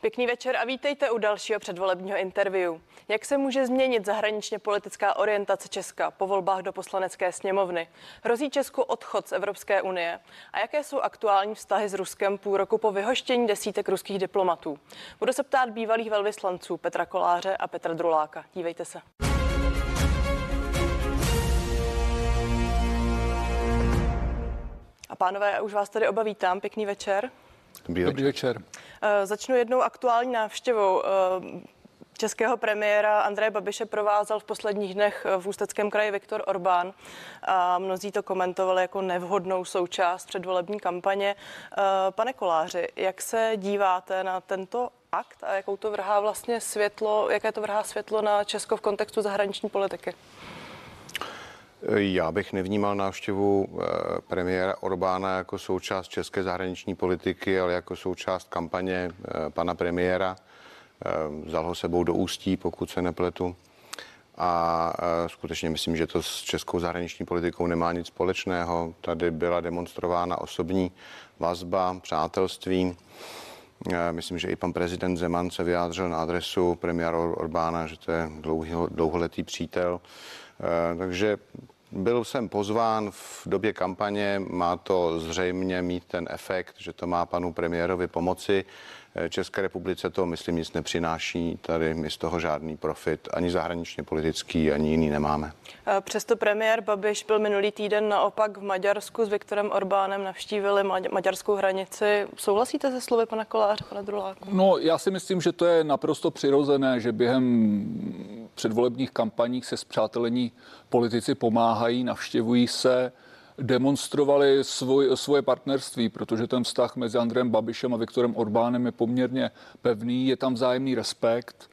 Pěkný večer a vítejte u dalšího předvolebního interview. Jak se může změnit zahraničně politická orientace Česka po volbách do poslanecké sněmovny? Hrozí Česku odchod z Evropské unie? A jaké jsou aktuální vztahy s Ruskem půl roku po vyhoštění desítek ruských diplomatů? Budu se ptát bývalých velvyslanců Petra Koláře a Petra Druláka. Dívejte se. A pánové, už vás tady oba vítám. Pěkný večer. Dobrý, Dobrý večer. Eh, začnu jednou aktuální návštěvou. Eh, českého premiéra Andreje Babiše provázel v posledních dnech v Ústeckém kraji Viktor Orbán. A mnozí to komentovali jako nevhodnou součást předvolební kampaně. Eh, pane Koláři, jak se díváte na tento akt a jakou to vrhá vlastně světlo, jaké to vrhá světlo na Česko v kontextu zahraniční politiky? Já bych nevnímal návštěvu eh, premiéra Orbána jako součást české zahraniční politiky, ale jako součást kampaně eh, pana premiéra. Eh, vzal ho sebou do ústí, pokud se nepletu. A skutečně myslím, že to s českou zahraniční politikou nemá nic společného. Tady byla demonstrována osobní vazba, přátelství. Myslím, že i pan prezident Zeman se vyjádřil na adresu premiéra Orbána, že to je dlouholetý přítel. Takže byl jsem pozván v době kampaně, má to zřejmě mít ten efekt, že to má panu premiérovi pomoci. České republice to, myslím, nic nepřináší. Tady my z toho žádný profit, ani zahraničně politický, ani jiný nemáme. Přesto premiér Babiš byl minulý týden naopak v Maďarsku s Viktorem Orbánem, navštívili maďarskou hranici. Souhlasíte se slovy pana Koláře, pana Druláku? No, já si myslím, že to je naprosto přirozené, že během předvolebních kampaních se zpřátelení politici pomáhají, navštěvují se, demonstrovali svoj, svoje partnerství, protože ten vztah mezi Andrem Babišem a Viktorem Orbánem je poměrně pevný, je tam vzájemný respekt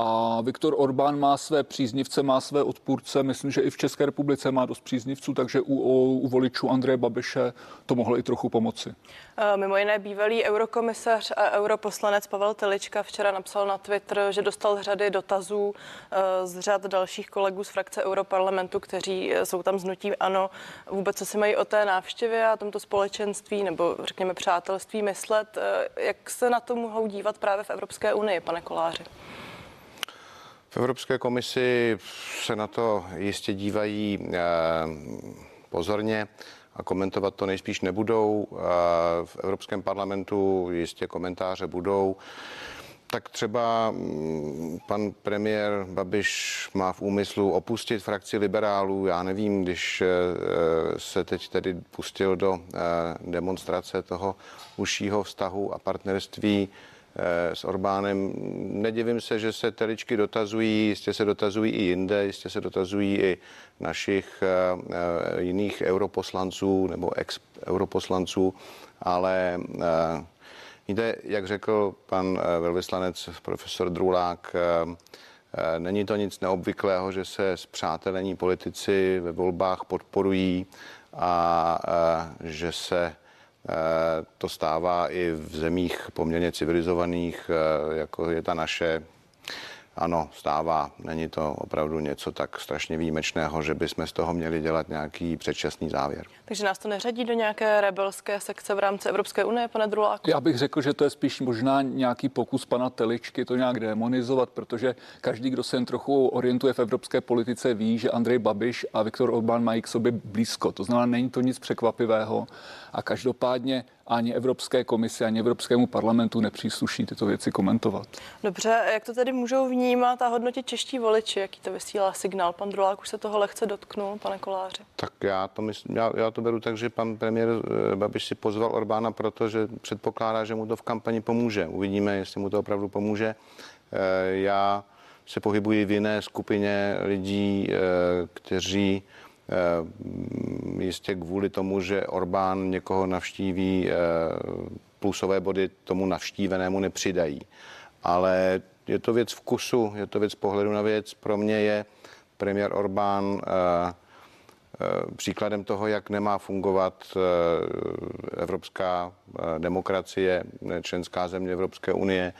a Viktor Orbán má své příznivce, má své odpůrce. Myslím, že i v České republice má dost příznivců, takže u, u voličů Andreje Babiše to mohlo i trochu pomoci. Eh, mimo jiné bývalý eurokomisař a europoslanec Pavel Telička včera napsal na Twitter, že dostal řady dotazů eh, z řad dalších kolegů z frakce Europarlamentu, kteří eh, jsou tam znutí ano, vůbec co si mají o té návštěvě a tomto společenství nebo řekněme přátelství myslet. Jak se na to mohou dívat právě v Evropské unii, pane Koláři? Evropské komisi se na to jistě dívají eh, pozorně a komentovat to nejspíš nebudou. Eh, v Evropském parlamentu jistě komentáře budou. Tak třeba mm, pan premiér Babiš má v úmyslu opustit frakci liberálů. Já nevím, když eh, se teď tedy pustil do demonstrace toho užšího vztahu a partnerství Eh, s Orbánem. Nedivím se, že se teličky dotazují, jistě se dotazují i jinde, jistě se dotazují i našich eh, eh, jiných europoslanců nebo ex-europoslanců, ale jde, jak řekl pan velvyslanec profesor Drulák, Není to nic neobvyklého, že se zpřátelení politici ve volbách podporují a že se to stává i v zemích poměrně civilizovaných, eh, jako je ta naše. Ano, stává. Není to opravdu něco tak strašně výjimečného, že bychom z toho měli dělat nějaký předčasný závěr. Takže nás to neřadí do nějaké rebelské sekce v rámci Evropské unie, pane Druláku? Já bych řekl, že to je spíš možná nějaký pokus pana Teličky to nějak demonizovat, protože každý, kdo se jen trochu orientuje v evropské politice, ví, že Andrej Babiš a Viktor Orbán mají k sobě blízko. To znamená, není to nic překvapivého a každopádně ani Evropské komisi, ani Evropskému parlamentu nepřísluší tyto věci komentovat. Dobře, jak to tedy můžou vnímat a hodnotit čeští voliči? Jaký to vysílá signál? Pan Drulák už se toho lehce dotknul, pane Koláři. Tak já to, myslím, já, já to beru tak, že pan premiér eh, Babiš si pozval Orbána, protože předpokládá, že mu to v kampani pomůže. Uvidíme, jestli mu to opravdu pomůže. Eh, já se pohybuji v jiné skupině lidí, eh, kteří jistě kvůli tomu, že Orbán někoho navštíví, plusové body tomu navštívenému nepřidají. Ale je to věc vkusu, je to věc pohledu na věc. Pro mě je premiér Orbán Eh, příkladem toho, jak nemá fungovat eh, evropská eh, demokracie, členská země Evropské unie.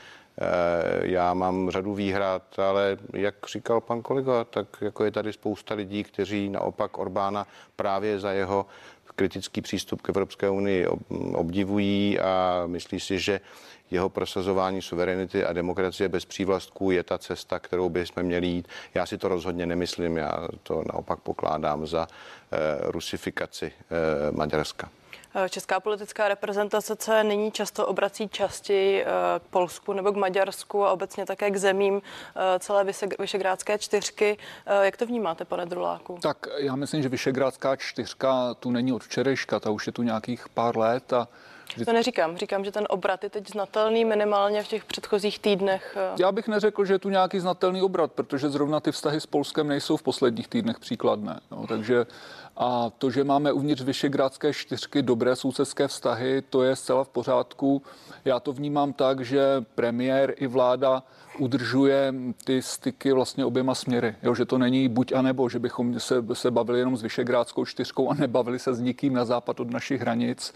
Já mám řadu výhrad, ale jak říkal pan kolega, tak jako je tady spousta lidí, kteří naopak Orbána právě za jeho kritický přístup k Evropské unii obdivují a myslí si, že jeho prosazování suverenity a demokracie bez přívlastků je ta cesta, kterou bychom měli jít. Já si to rozhodně nemyslím, já to naopak pokládám za eh, rusifikaci eh, Maďarska. Eh, česká politická reprezentace se nyní často obrací častěji k Polsku nebo k Maďarsku a obecně také k zemím celé Vyšegrádské čtyřky. Jak to vnímáte, pane Druláku? Tak já myslím, že Vyšegrádská čtyřka tu není od včerejška, ta už je tu nějakých pár let a to neříkám. Říkám, že ten obrat je teď znatelný minimálně v těch předchozích týdnech. Eh. Já bych neřekl, že je tu nějaký znatelný obrat, protože zrovna ty vztahy s Polskem nejsou v posledních týdnech příkladné. No, takže a to, že máme uvnitř Vyšegrádské čtyřky dobré sousedské vztahy, to je zcela v pořádku. Já to vnímám tak, že premiér i vláda udržuje ty styky vlastně oběma směry. Jo, že to není buď a nebo, že bychom se, se bavili jenom s Vyšegrádskou čtyřkou a nebavili se s nikým na západ od našich hranic.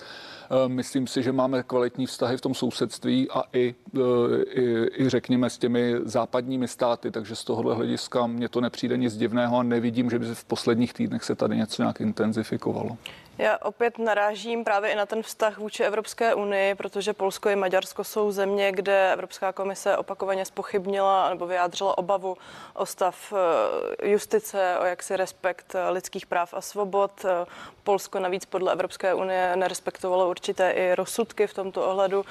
Eh, myslím si, že máme kvalitní vztahy v tom sousedství a i, eh, i, i řekněme s těmi západními státy, takže z tohohle hlediska mně to nepřijde nic divného a nevidím, že by v posledních týdnech se tady něco nějak intenzifikovalo. Já opět narážím právě i na ten vztah vůči Evropské unii, protože Polsko i Maďarsko jsou země, kde Evropská komise opakovaně spochybnila nebo vyjádřila obavu o stav eh, justice, o jaksi respekt lidských práv a svobod. Polsko navíc podle Evropské unie nerespektovalo určité i rozsudky v tomto ohledu.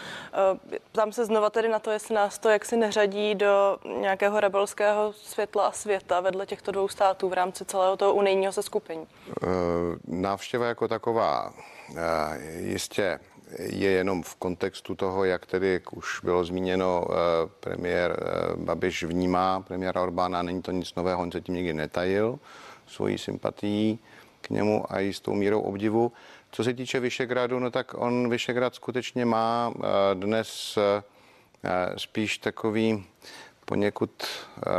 Eh, Tam se znova tedy na to, jestli nás to jaksi neřadí do nějakého rebelského světla a světa vedle těchto dvou států v rámci celého toho unijního seskupení. Eh, návštěva jako taková eh, jistě je jenom v kontextu toho, jak tedy, jak už bylo zmíněno, premiér Babiš vnímá premiéra Orbána, není to nic nového, on se tím nikdy netajil svojí sympatií k němu a jistou mírou obdivu. Co se týče Vyšegradu, no tak on Vyšegrad skutečně má eh, dnes eh, spíš takový poněkud eh,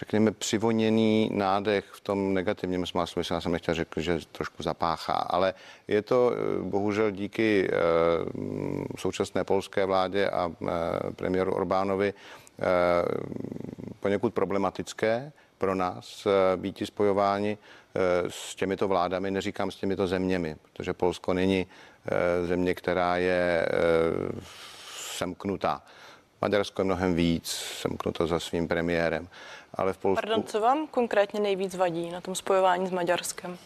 řekněme, přivoněný nádech v tom negativním smyslu. Já jsem nechtěl řekl, že trošku zapáchá, ale je to bohužel díky současné polské vládě a premiéru Orbánovi poněkud problematické, pro nás eh, být spojováni eh, s těmito vládami, neříkám s těmito zeměmi, protože Polsko není eh, země, která je semknutá. Maďarsko je mnohem víc semknuto za svým premiérem. Ale v Polsku... Pardon, co vám konkrétně nejvíc vadí na tom spojování s Maďarskem?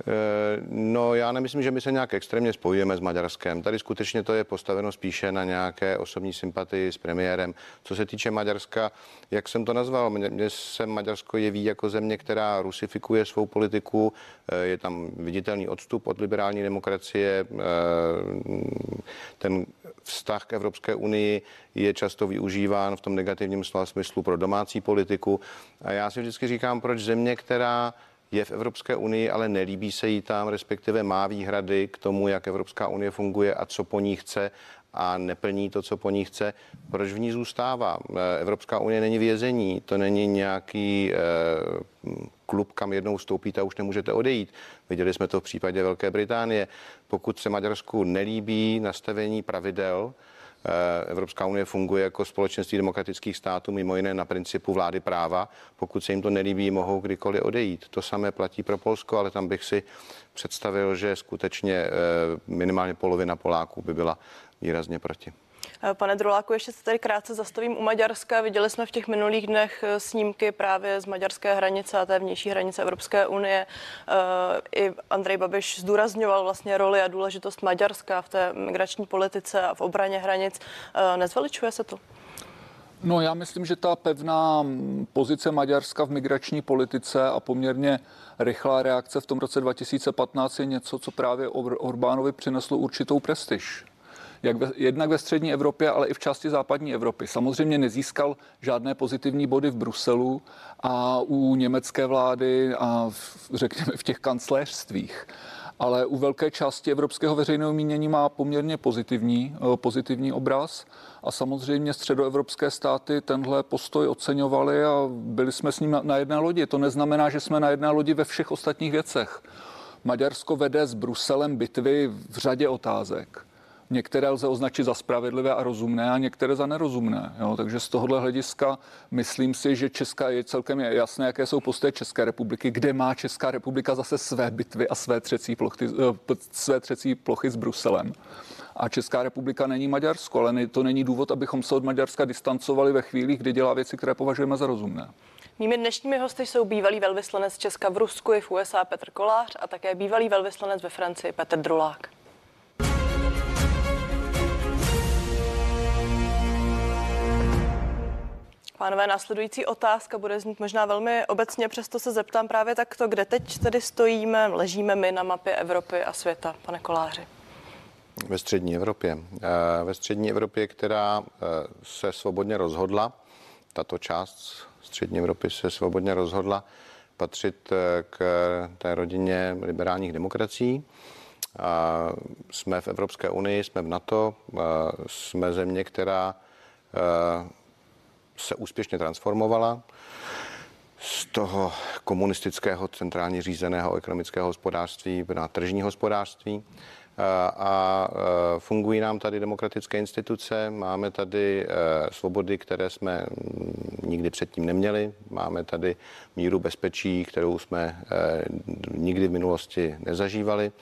Eh, no, já nemyslím, že my se nějak extrémně spojujeme s Maďarskem. Tady skutečně to je postaveno spíše na nějaké osobní sympatii s premiérem. Co se týče Maďarska, jak jsem to nazval, mně se Maďarsko jeví jako země, která rusifikuje svou politiku. Eh, je tam viditelný odstup od liberální demokracie. Eh, ten vztah k Evropské unii je často využíván v tom negativním slova smyslu pro domácí politiku. A já si vždycky říkám, proč země, která je v Evropské unii, ale nelíbí se jí tam, respektive má výhrady k tomu, jak Evropská unie funguje a co po ní chce a neplní to, co po ní chce, proč v ní zůstává? Eh, Evropská unie není vězení, to není nějaký eh, klub, kam jednou vstoupíte a už nemůžete odejít. Viděli jsme to v případě Velké Británie. Pokud se Maďarsku nelíbí nastavení pravidel, Evropská unie funguje jako společenství demokratických států, mimo jiné na principu vlády práva. Pokud se jim to nelíbí, mohou kdykoliv odejít. To samé platí pro Polsko, ale tam bych si představil, že skutečně eh, minimálně polovina Poláků by byla výrazně proti. Eh, pane Druláku, ještě se tady krátce zastavím u Maďarska. Viděli jsme v těch minulých dnech eh, snímky právě z maďarské hranice a té vnější hranice Evropské unie. Eh, I Andrej Babiš zdůrazňoval vlastně roli a důležitost Maďarska v té migrační politice a v obraně hranic. Nezveličuje se to? No já myslím, že ta pevná mm, pozice Maďarska v migrační politice a poměrně rychlá reakce v tom roce 2015 je něco, co právě Orbánovi přineslo určitou prestiž jak ve, jednak ve střední Evropě, ale i v části západní Evropy. Samozřejmě nezískal žádné pozitivní body v Bruselu a u německé vlády a v, řekněme v těch kancléřstvích ale u velké části evropského veřejného mínění má poměrně pozitivní, eh, pozitivní obraz a samozřejmě středoevropské státy tenhle postoj oceňovali a byli jsme s ním na jedné lodi. To neznamená, že jsme na jedné lodi ve všech ostatních věcech. Maďarsko vede s Bruselem bitvy v řadě otázek Některé lze označit za spravedlivé a rozumné a některé za nerozumné. Jo? Takže z tohohle hlediska myslím si, že Česká je celkem jasné, jaké jsou postoje České republiky, kde má Česká republika zase své bitvy a své třecí plochy, své třecí plochy s Bruselem. A Česká republika není Maďarsko, ale to není důvod, abychom se od Maďarska distancovali ve chvíli, kdy dělá věci, které považujeme za rozumné. Mými dnešními hosty jsou bývalý velvyslanec Česka v Rusku i v USA Petr Kolář a také bývalý velvyslanec ve Francii Petr Drulák. Pánové, následující otázka bude znít možná velmi obecně, přesto se zeptám právě takto, kde teď tedy stojíme, ležíme my na mapě Evropy a světa, pane Koláři? Ve střední Evropě. Eh, ve střední Evropě, která eh, se svobodně rozhodla, tato část střední Evropy se svobodně rozhodla patřit eh, k té rodině liberálních demokracií. Jsme v Evropské unii, jsme v NATO, jsme země, která se úspěšně transformovala z toho komunistického centrálně řízeného ekonomického hospodářství na tržní hospodářství a fungují nám tady demokratické instituce, máme tady e, svobody, které jsme nikdy předtím neměli, máme tady míru bezpečí, kterou jsme e, nikdy v minulosti nezažívali.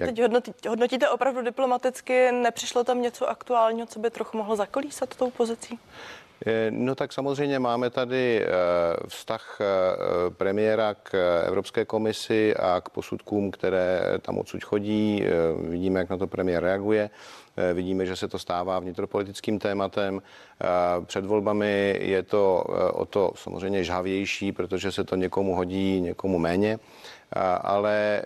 To teď hodnotíte, hodnotíte opravdu diplomaticky, nepřišlo tam něco aktuálního, co by trochu mohlo zakolísat tou pozicí? Eh, no tak samozřejmě máme tady eh, vztah eh, premiéra k Evropské komisi a k posudkům, které tam odsud chodí. Vidíme, jak na to premiér reaguje. Vidíme, že se to stává vnitropolitickým tématem. Před volbami je to o to samozřejmě žhavější, protože se to někomu hodí, někomu méně. Ale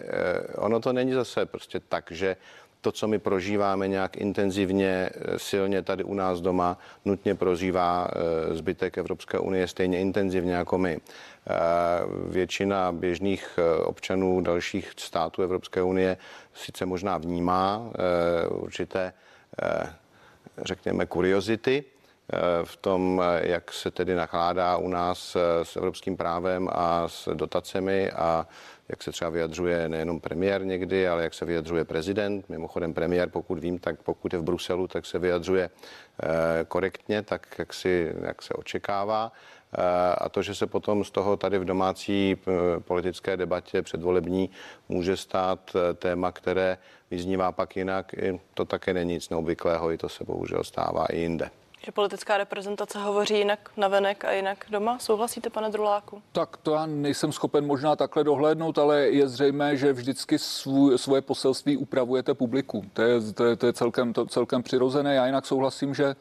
ono to není zase prostě tak, že to, co my prožíváme nějak intenzivně, eh, silně tady u nás doma, nutně prožívá eh, zbytek Evropské unie stejně intenzivně jako my. Eh, většina běžných občanů dalších států Evropské unie sice možná vnímá určité, řekněme, kuriozity, v tom, jak se tedy nakládá u nás s evropským právem a s dotacemi a jak se třeba vyjadřuje nejenom premiér někdy, ale jak se vyjadřuje prezident. Mimochodem premiér, pokud vím, tak pokud je v Bruselu, tak se vyjadřuje eh, korektně, tak jak, si, jak se očekává. Eh, a to, že se potom z toho tady v domácí eh, politické debatě předvolební může stát téma, které vyznívá pak jinak, to také není nic neobvyklého, i to se bohužel stává i jinde. Že politická reprezentace hovoří jinak navenek a jinak doma? Souhlasíte, pane Druláku? Tak to já nejsem schopen možná takhle dohlédnout, ale je zřejmé, že vždycky svůj, svoje poselství upravujete publiku. To je, to je, to je celkem, to, celkem přirozené. Já jinak souhlasím, že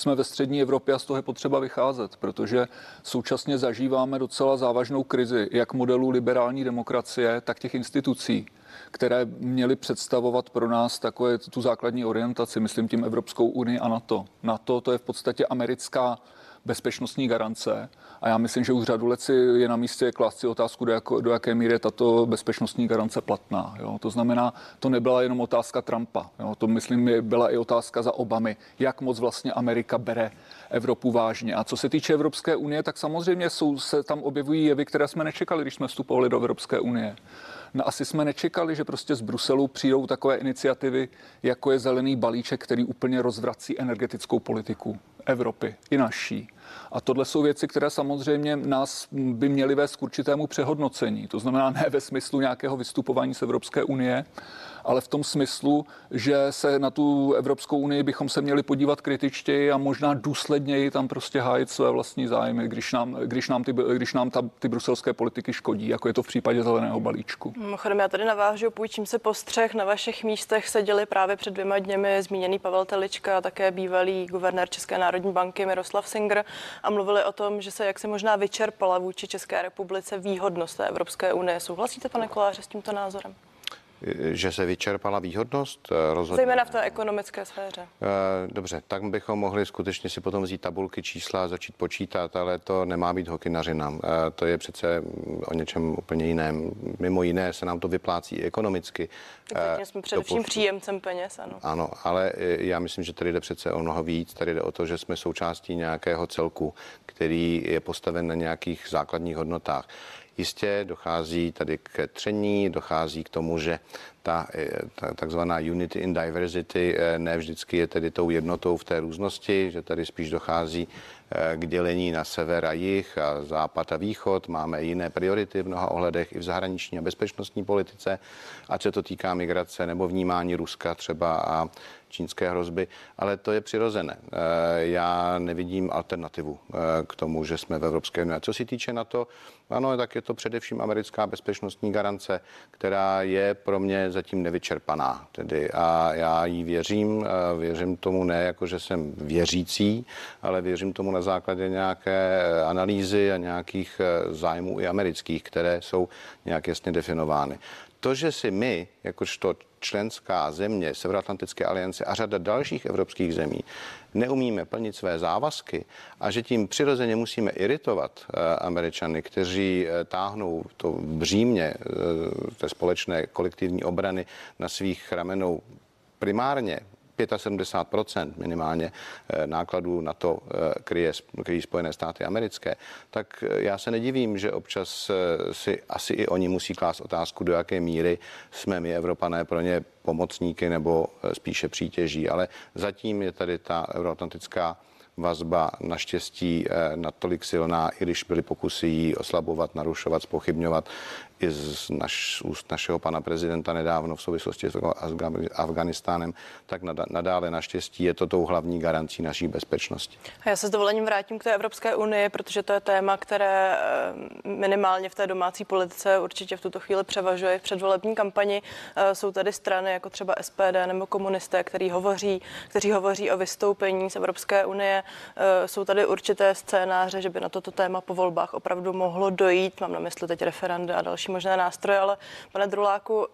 jsme ve střední Evropě a z toho je potřeba vycházet, protože současně zažíváme docela závažnou krizi jak modelu liberální demokracie, tak těch institucí které měly představovat pro nás takové tu základní orientaci, myslím tím Evropskou unii a NATO. NATO to je v podstatě americká bezpečnostní garance. A já myslím, že už řadu let si je na místě klást si otázku, do, jako, do jaké míry je tato bezpečnostní garance platná. Jo. To znamená, to nebyla jenom otázka Trumpa. Jo. To myslím, byla i otázka za Obamy, jak moc vlastně Amerika bere Evropu vážně. A co se týče Evropské unie, tak samozřejmě jsou, se tam objevují jevy, které jsme nečekali, když jsme vstupovali do Evropské unie. No asi jsme nečekali, že prostě z Bruselu přijdou takové iniciativy, jako je zelený balíček, který úplně rozvrací energetickou politiku Evropy i naší. A tohle jsou věci, které samozřejmě nás by měly vést k určitému přehodnocení. To znamená ne ve smyslu nějakého vystupování z Evropské unie, ale v tom smyslu, že se na tu Evropskou unii bychom se měli podívat kritičtěji a možná důsledněji tam prostě hájit své vlastní zájmy, když nám, když nám, ty, když nám ta, ty bruselské politiky škodí, jako je to v případě zeleného balíčku. Mimochodem, já tady navážu, půjčím se postřeh. Na vašich místech seděli právě před dvěma dněmi zmíněný Pavel Telička a také bývalý guvernér České národní banky Miroslav Singer a mluvili o tom, že se jaksi možná vyčerpala vůči České republice výhodnost té Evropské unie. Souhlasíte, pane Koláře, s tímto názorem? Že se vyčerpala výhodnost? Eh, rozhodně. Zejména v té ekonomické sféře. Eh, dobře, tak bychom mohli skutečně si potom vzít tabulky čísla a začít počítat, ale to nemá být hokinařina. Eh, to je přece o něčem úplně jiném. Mimo jiné se nám to vyplácí i ekonomicky. Zatím jsme především příjemcem peněz, ano. Ano, ale já myslím, že tady jde přece o mnoho víc. Tady jde o to, že jsme součástí nějakého celku, který je postaven na nějakých základních hodnotách. Jistě dochází tady k tření, dochází k tomu, že ta, ta takzvaná unity in diversity ne vždycky je tedy tou jednotou v té různosti, že tady spíš dochází k dělení na sever a jih a západ a východ. Máme jiné priority v mnoha ohledech i v zahraniční a bezpečnostní politice, ať se to týká migrace nebo vnímání Ruska třeba a čínské hrozby, ale to je přirozené. Eh, já nevidím alternativu eh, k tomu, že jsme v Evropské unii. Co se týče na to, ano, tak je to především americká bezpečnostní garance, která je pro mě zatím nevyčerpaná. Tedy a já jí věřím, eh, věřím tomu ne jako, že jsem věřící, ale věřím tomu na základě nějaké analýzy a nějakých zájmů i amerických, které jsou nějak jasně definovány. To, že si my, jakožto členská země Severoatlantické aliance a řada dalších evropských zemí neumíme plnit své závazky a že tím přirozeně musíme iritovat eh, Američany, kteří eh, táhnou to břímě eh, té společné kolektivní obrany na svých ramenou primárně 75 minimálně eh, nákladů na to eh, kryje, kryjí Spojené státy americké, tak eh, já se nedivím, že občas si asi i oni musí klást otázku, do jaké míry jsme my, Evropané, pro ně pomocníky nebo spíše přítěží. Ale zatím je tady ta euroatlantická vazba naštěstí natolik silná, i když byly pokusy ji oslabovat, narušovat, spochybňovat, i z naš, úst našeho pana prezidenta nedávno v souvislosti s Afganistánem, tak nadále naštěstí je to tou hlavní garancí naší bezpečnosti. A já se s dovolením vrátím k té Evropské unii, protože to je téma, které eh, minimálně v té domácí politice určitě v tuto chvíli převažuje v předvolební kampani. Eh, jsou tady strany jako třeba SPD nebo komunisté, který hovoří, kteří hovoří o vystoupení z Evropské unie. Eh, jsou tady určité scénáře, že by na toto téma po volbách opravdu mohlo dojít. Mám na mysli teď referenda a další možné nástroje, ale pane Druláku,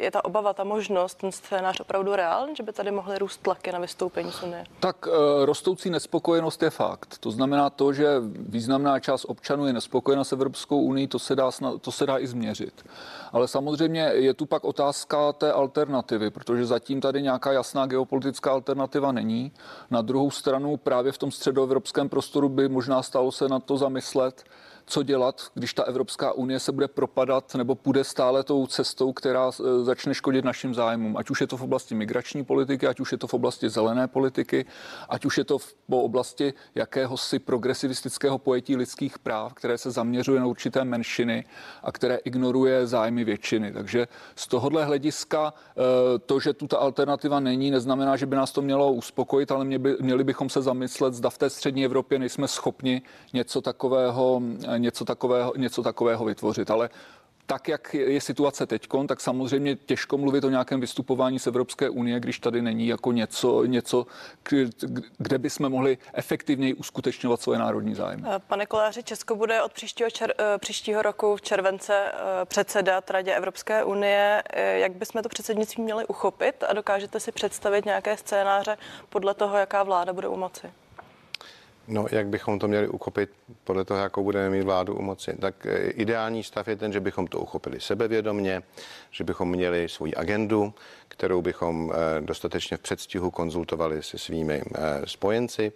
je ta obava, ta možnost, ten scénář opravdu reálný, že by tady mohly růst tlaky na vystoupení z Unie? Tak eh, rostoucí nespokojenost je fakt. To znamená to, že významná část občanů je nespokojena s Evropskou unii, to se dá, to se dá i změřit. Ale samozřejmě je tu pak otázka té alternativy, protože zatím tady nějaká jasná geopolitická alternativa není. Na druhou stranu právě v tom středoevropském prostoru by možná stalo se na to zamyslet, co dělat, když ta Evropská unie se bude propadat nebo půjde stále tou cestou, která e, začne škodit našim zájmům. Ať už je to v oblasti migrační politiky, ať už je to v oblasti zelené politiky, ať už je to v po oblasti jakéhosi progresivistického pojetí lidských práv, které se zaměřuje na určité menšiny a které ignoruje zájmy většiny. Takže z tohohle hlediska e, to, že tu ta alternativa není, neznamená, že by nás to mělo uspokojit, ale měli bychom se zamyslet, zda v té střední Evropě nejsme schopni něco takového něco takového, něco takového vytvořit. Ale tak, jak je situace teď, tak samozřejmě těžko mluvit o nějakém vystupování z Evropské unie, když tady není jako něco, něco kde bychom mohli efektivněji uskutečňovat svoje národní zájmy. Eh, pane Koláři, Česko bude od příštího, čer, eh, příštího roku v července eh, předsedat Radě Evropské unie. Jak bychom to předsednictví měli uchopit a dokážete si představit nějaké scénáře podle toho, jaká vláda bude u moci? No, jak bychom to měli uchopit podle toho, jakou budeme mít vládu u moci? Tak eh, ideální stav je ten, že bychom to uchopili sebevědomně, že bychom měli svoji agendu, kterou bychom eh, dostatečně v předstihu konzultovali se svými eh, spojenci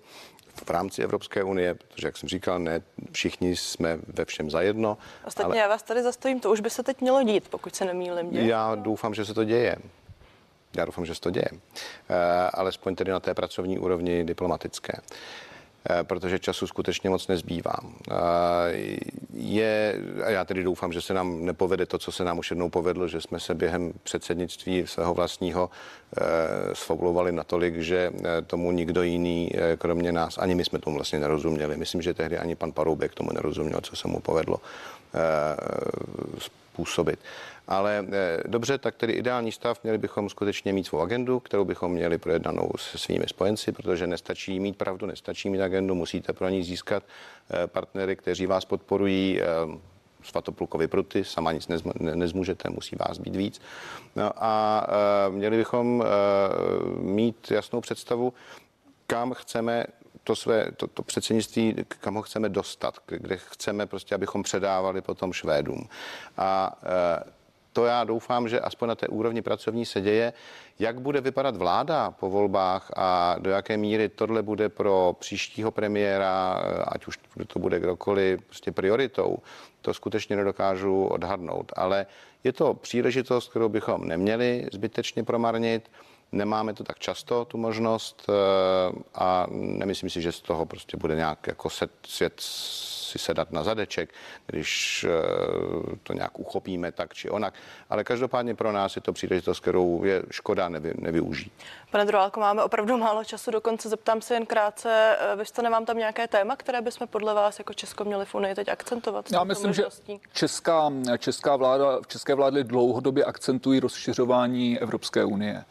v rámci Evropské unie, protože, jak jsem říkal, ne všichni jsme ve všem zajedno. Ostatně ale... já vás tady zastojím, to už by se teď mělo dít, pokud se nemýlím. Děje? Já doufám, že se to děje. Já doufám, že se to děje. Alespoň tedy na té pracovní úrovni diplomatické. Eh, protože času skutečně moc nezbývá. Je, a já tedy doufám, že se nám nepovede to, co se nám už jednou povedlo, že jsme se během předsednictví svého vlastního eh, sfabulovali natolik, že eh, tomu nikdo jiný, kromě nás, ani my jsme tomu vlastně nerozuměli. Myslím, že tehdy ani pan Paroubek tomu nerozuměl, co se mu povedlo způsobit. Ale eh, dobře, tak tedy ideální stav, měli bychom skutečně mít svou agendu, kterou bychom měli projednanou se svými spojenci, protože nestačí mít pravdu, nestačí mít agendu, musíte pro ní získat eh, partnery, kteří vás podporují, eh, svatoplukovi pruty, sama nic nezm, nezmůžete, musí vás být víc. No a měli bychom mít jasnou představu, kam chceme to své, to, to předsednictví, kam ho chceme dostat, kde chceme prostě, abychom předávali potom Švédům. A to já doufám, že aspoň na té úrovni pracovní se děje. Jak bude vypadat vláda po volbách a do jaké míry tohle bude pro příštího premiéra, ať už to bude kdokoliv, prostě prioritou, to skutečně nedokážu odhadnout. Ale je to příležitost, kterou bychom neměli zbytečně promarnit. Nemáme to tak často, tu možnost eh, a nemyslím si, že z toho prostě bude nějak jako set, svět si sedat na zadeček, když eh, to nějak uchopíme tak či onak. Ale každopádně pro nás je to příležitost, kterou je škoda nevy, nevyužít. Pane Drolálko, máme opravdu málo času, dokonce zeptám se jen krátce. Eh, vy jste nemám tam nějaké téma, které bychom podle vás jako Česko měli v Unii teď akcentovat? Já myslím, možností? že česká, česká vláda, české vlády dlouhodobě akcentují rozšiřování Evropské unie.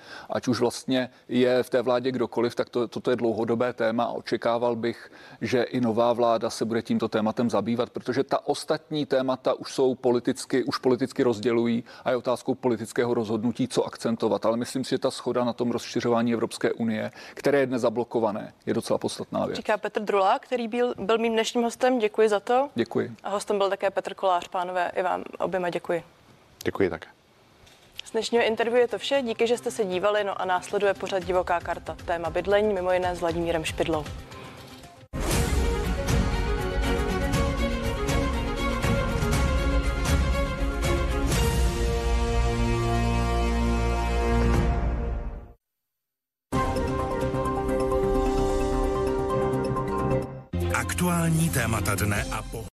Ať už vlastně je v té vládě kdokoliv, tak to, toto je dlouhodobé téma a očekával bych, že i nová vláda se bude tímto tématem zabývat, protože ta ostatní témata už jsou politicky, už politicky rozdělují a je otázkou politického rozhodnutí, co akcentovat. Ale myslím si, že ta schoda na tom rozšiřování Evropské unie, které je dnes zablokované, je docela podstatná věc. Říká Petr Drula, který byl, byl mým dnešním hostem. Děkuji za to. Děkuji. A hostem byl také Petr Kolář. Pánové, i vám oběma děkuji. Děkuji také. Z dnešního interview je to vše. Díky, že jste se dívali. No a následuje pořad Divoká karta. Téma bydlení, mimo jiné s Vladimírem Špidlou. Aktuální témata dne a po